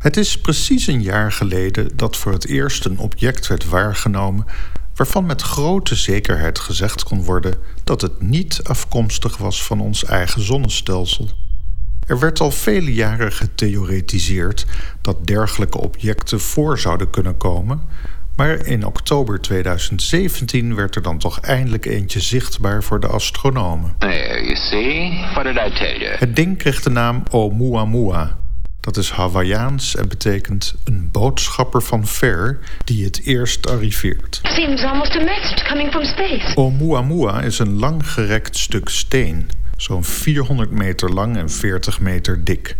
Het is precies een jaar geleden dat voor het eerst een object werd waargenomen waarvan met grote zekerheid gezegd kon worden dat het niet afkomstig was van ons eigen zonnestelsel. Er werd al vele jaren getheoretiseerd dat dergelijke objecten voor zouden kunnen komen, maar in oktober 2017 werd er dan toch eindelijk eentje zichtbaar voor de astronomen. There, you see? What did I tell you? Het ding kreeg de naam Oumuamua. Dat is Hawaiiaans en betekent een boodschapper van ver die het eerst arriveert. Seems almost a message coming from space. Oumuamua is een langgerekt stuk steen, zo'n 400 meter lang en 40 meter dik,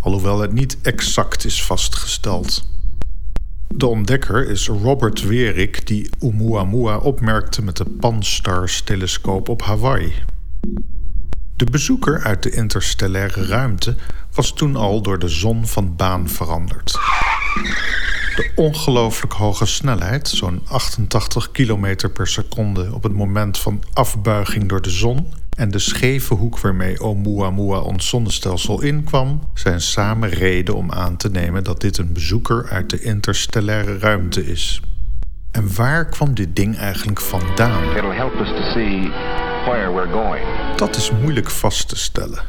alhoewel het niet exact is vastgesteld. De ontdekker is Robert Werik, die Oumuamua opmerkte met de Pan-STARRS-telescoop op Hawaii. De bezoeker uit de interstellaire ruimte was toen al door de zon van baan veranderd. De ongelooflijk hoge snelheid, zo'n 88 km per seconde op het moment van afbuiging door de zon, en de scheve hoek waarmee Oumuamua ons zonnestelsel inkwam, zijn samen reden om aan te nemen dat dit een bezoeker uit de interstellaire ruimte is. En waar kwam dit ding eigenlijk vandaan? We're going. Dat is moeilijk vast te stellen.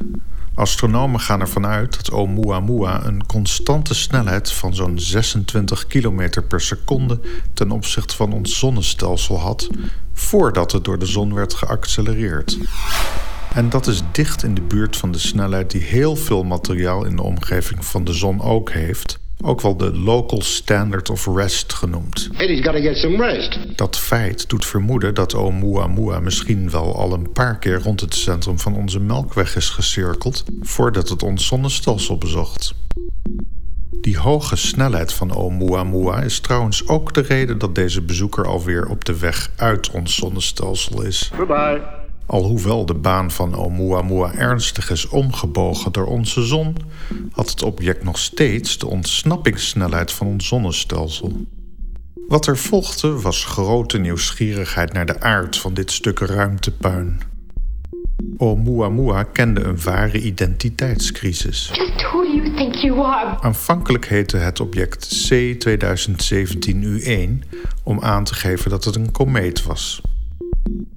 Astronomen gaan ervan uit dat Oumuamua een constante snelheid van zo'n 26 km per seconde ten opzichte van ons zonnestelsel had, voordat het door de zon werd geaccelereerd. En dat is dicht in de buurt van de snelheid die heel veel materiaal in de omgeving van de zon ook heeft, ook wel de local standard of rest genoemd. Get some rest. Dat feit doet vermoeden dat Oumuamua misschien wel al een paar keer rond het centrum van onze Melkweg is gecirkeld voordat het ons zonnestelsel bezocht. Die hoge snelheid van Oumuamua is trouwens ook de reden dat deze bezoeker alweer op de weg uit ons zonnestelsel is. Goodbye. Alhoewel de baan van Oumuamua ernstig is omgebogen door onze zon, had het object nog steeds de ontsnappingssnelheid van ons zonnestelsel. Wat er volgde was grote nieuwsgierigheid naar de aard van dit stuk ruimtepuin. Oumuamua kende een ware identiteitscrisis. You? Aanvankelijk heette het object C2017-U1 om aan te geven dat het een komeet was.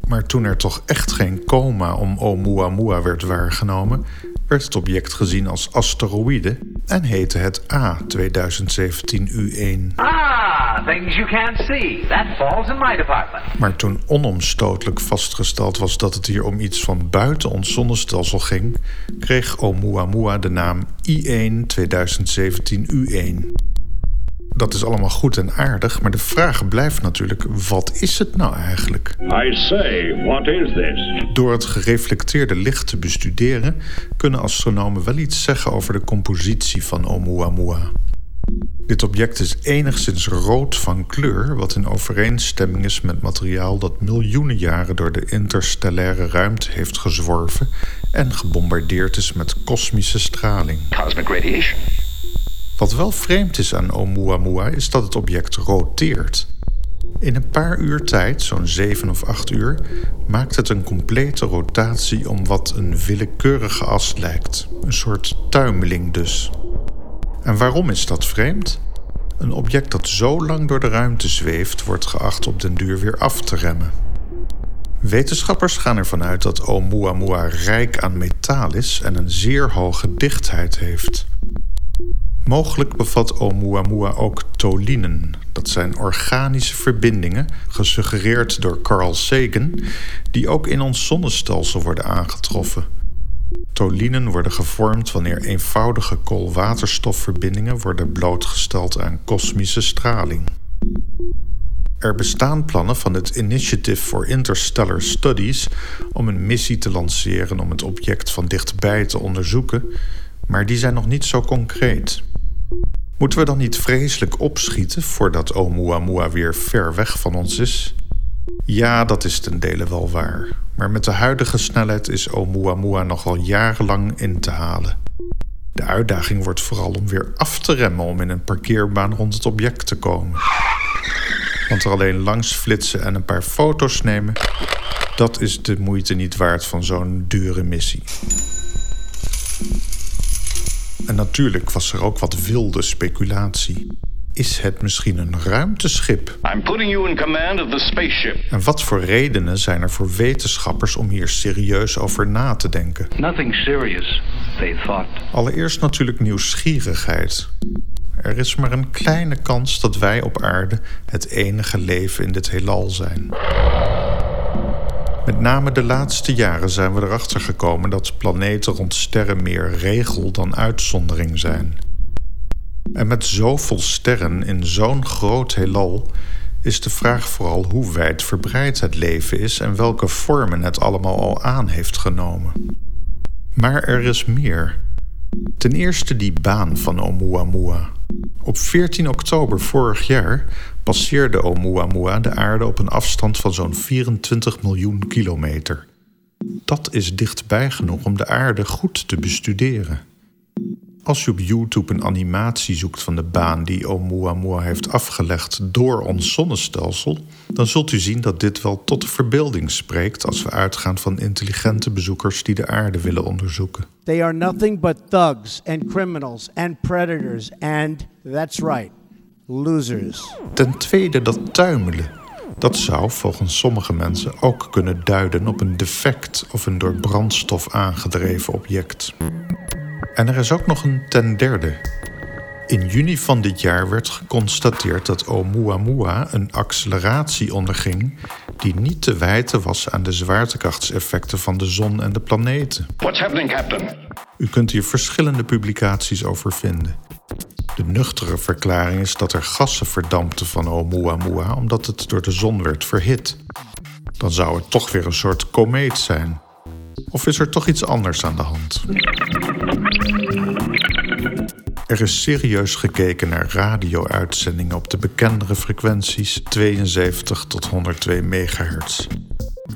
Maar toen er toch echt geen coma om Oumuamua werd waargenomen, werd het object gezien als asteroïde en heette het A2017-U1. Ah, things you can't see. That falls in my department. Maar toen onomstotelijk vastgesteld was dat het hier om iets van buiten ons zonnestelsel ging, kreeg Oumuamua de naam I1 2017-U1. Dat is allemaal goed en aardig, maar de vraag blijft natuurlijk: wat is het nou eigenlijk? I say, what is this? Door het gereflecteerde licht te bestuderen, kunnen astronomen wel iets zeggen over de compositie van Oumuamua. Dit object is enigszins rood van kleur, wat in overeenstemming is met materiaal dat miljoenen jaren door de interstellaire ruimte heeft gezworven en gebombardeerd is met kosmische straling. Cosmic radiation. Wat wel vreemd is aan Oumuamua is dat het object roteert. In een paar uur tijd, zo'n 7 of 8 uur, maakt het een complete rotatie om wat een willekeurige as lijkt. Een soort tuimeling dus. En waarom is dat vreemd? Een object dat zo lang door de ruimte zweeft, wordt geacht op den duur weer af te remmen. Wetenschappers gaan ervan uit dat Oumuamua rijk aan metaal is en een zeer hoge dichtheid heeft. Mogelijk bevat Oumuamua ook tolinen. Dat zijn organische verbindingen, gesuggereerd door Carl Sagan, die ook in ons zonnestelsel worden aangetroffen. Tolinen worden gevormd wanneer eenvoudige koolwaterstofverbindingen worden blootgesteld aan kosmische straling. Er bestaan plannen van het Initiative for Interstellar Studies om een missie te lanceren om het object van dichtbij te onderzoeken, maar die zijn nog niet zo concreet. Moeten we dan niet vreselijk opschieten voordat Oumuamua weer ver weg van ons is? Ja, dat is ten dele wel waar. Maar met de huidige snelheid is Oumuamua nog wel jarenlang in te halen. De uitdaging wordt vooral om weer af te remmen om in een parkeerbaan rond het object te komen. Want er alleen langs flitsen en een paar foto's nemen, dat is de moeite niet waard van zo'n dure missie. En natuurlijk was er ook wat wilde speculatie. Is het misschien een ruimteschip? I'm putting you in command of the spaceship. En wat voor redenen zijn er voor wetenschappers om hier serieus over na te denken? Nothing serious, they thought. Allereerst natuurlijk nieuwsgierigheid. Er is maar een kleine kans dat wij op aarde het enige leven in dit heelal zijn. Met name de laatste jaren zijn we erachter gekomen dat planeten rond sterren meer regel dan uitzondering zijn. En met zoveel sterren in zo'n groot heelal is de vraag vooral hoe wijdverbreid het leven is en welke vormen het allemaal al aan heeft genomen. Maar er is meer. Ten eerste die baan van Oumuamua. Op 14 oktober vorig jaar passeerde Oumuamua de aarde op een afstand van zo'n 24 miljoen kilometer. Dat is dichtbij genoeg om de aarde goed te bestuderen. Als je op YouTube een animatie zoekt van de baan die Oumuamua heeft afgelegd door ons zonnestelsel, dan zult u zien dat dit wel tot de verbeelding spreekt als we uitgaan van intelligente bezoekers die de aarde willen onderzoeken. They are nothing but thugs and criminals and predators and, that's right, losers. Ten tweede dat tuimelen. Dat zou volgens sommige mensen ook kunnen duiden op een defect of een door brandstof aangedreven object. En er is ook nog een ten derde. In juni van dit jaar werd geconstateerd dat Oumuamua een acceleratie onderging die niet te wijten was aan de zwaartekrachtseffecten van de zon en de planeten. What's happening, Captain? U kunt hier verschillende publicaties over vinden. De nuchtere verklaring is dat er gassen verdampten van Oumuamua omdat het door de zon werd verhit. Dan zou het toch weer een soort komeet zijn. Of is er toch iets anders aan de hand? Er is serieus gekeken naar radio-uitzendingen op de bekendere frequenties 72 tot 102 MHz.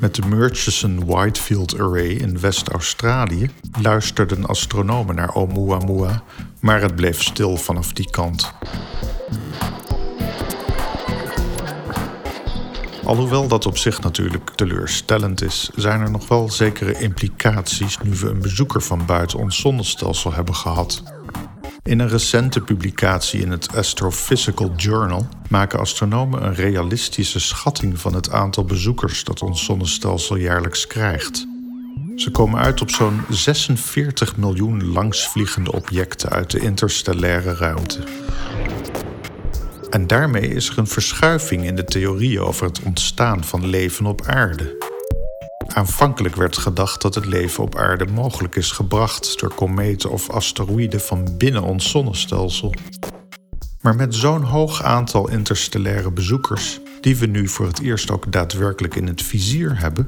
Met de Murchison Whitefield Array in West-Australië luisterden astronomen naar Oumuamua, maar het bleef stil vanaf die kant. Alhoewel dat op zich natuurlijk teleurstellend is, zijn er nog wel zekere implicaties nu we een bezoeker van buiten ons zonnestelsel hebben gehad. In een recente publicatie in het Astrophysical Journal maken astronomen een realistische schatting van het aantal bezoekers dat ons zonnestelsel jaarlijks krijgt. Ze komen uit op zo'n 46 miljoen langsvliegende objecten uit de interstellaire ruimte. En daarmee is er een verschuiving in de theorie over het ontstaan van leven op aarde. Aanvankelijk werd gedacht dat het leven op aarde mogelijk is gebracht door kometen of asteroïden van binnen ons zonnestelsel. Maar met zo'n hoog aantal interstellaire bezoekers, die we nu voor het eerst ook daadwerkelijk in het vizier hebben,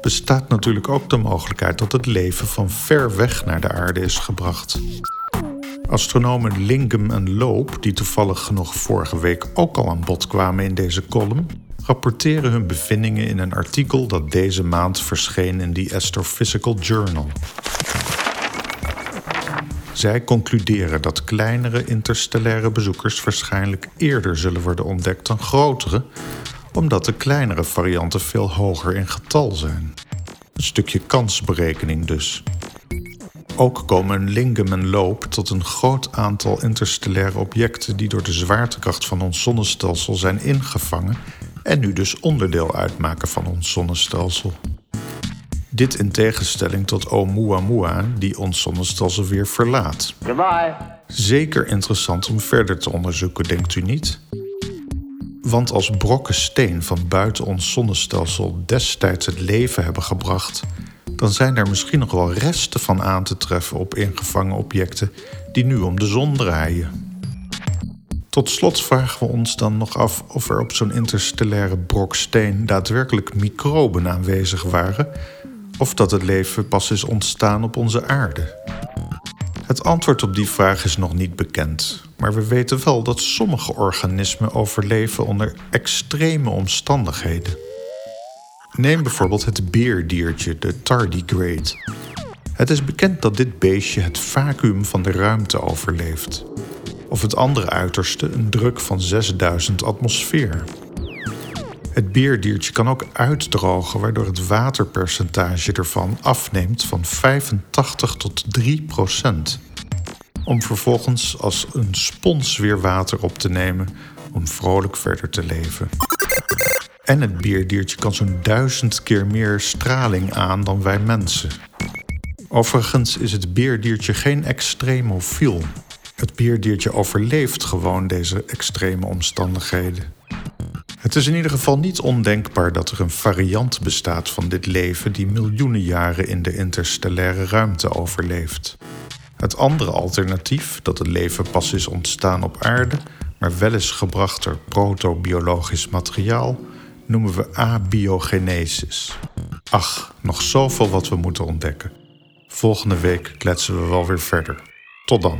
bestaat natuurlijk ook de mogelijkheid dat het leven van ver weg naar de aarde is gebracht. Astronomen Lingham en Loop, die toevallig genoeg vorige week ook al aan bod kwamen in deze column, rapporteren hun bevindingen in een artikel dat deze maand verscheen in die Astrophysical Journal. Zij concluderen dat kleinere interstellaire bezoekers waarschijnlijk eerder zullen worden ontdekt dan grotere, omdat de kleinere varianten veel hoger in getal zijn. Een stukje kansberekening dus. Ook komen Lingham en Loop tot een groot aantal interstellaire objecten die door de zwaartekracht van ons zonnestelsel zijn ingevangen en nu dus onderdeel uitmaken van ons zonnestelsel. Dit in tegenstelling tot Oumuamua, die ons zonnestelsel weer verlaat. Goodbye. Zeker interessant om verder te onderzoeken, denkt u niet? Want als brokken steen van buiten ons zonnestelsel destijds het leven hebben gebracht, dan zijn er misschien nog wel resten van aan te treffen op ingevangen objecten die nu om de zon draaien. Tot slot vragen we ons dan nog af of er op zo'n interstellaire brok steen daadwerkelijk microben aanwezig waren, of dat het leven pas is ontstaan op onze aarde. Het antwoord op die vraag is nog niet bekend, maar we weten wel dat sommige organismen overleven onder extreme omstandigheden. Neem bijvoorbeeld het beerdiertje, de tardigrade. Het is bekend dat dit beestje het vacuüm van de ruimte overleeft. Of het andere uiterste, een druk van 6000 atmosfeer. Het beerdiertje kan ook uitdrogen, waardoor het waterpercentage ervan afneemt van 85 tot 3 procent. om vervolgens als een spons weer water op te nemen om vrolijk verder te leven. En het beerdiertje kan zo'n duizend keer meer straling aan dan wij mensen. Overigens is het beerdiertje geen extremofiel. Het beerdiertje overleeft gewoon deze extreme omstandigheden. Het is in ieder geval niet ondenkbaar dat er een variant bestaat van dit leven die miljoenen jaren in de interstellaire ruimte overleeft. Het andere alternatief, dat het leven pas is ontstaan op aarde, maar wel is gebracht door protobiologisch materiaal, noemen we abiogenesis. Ach, nog zoveel wat we moeten ontdekken. Volgende week kletsen we wel weer verder. Tot dan.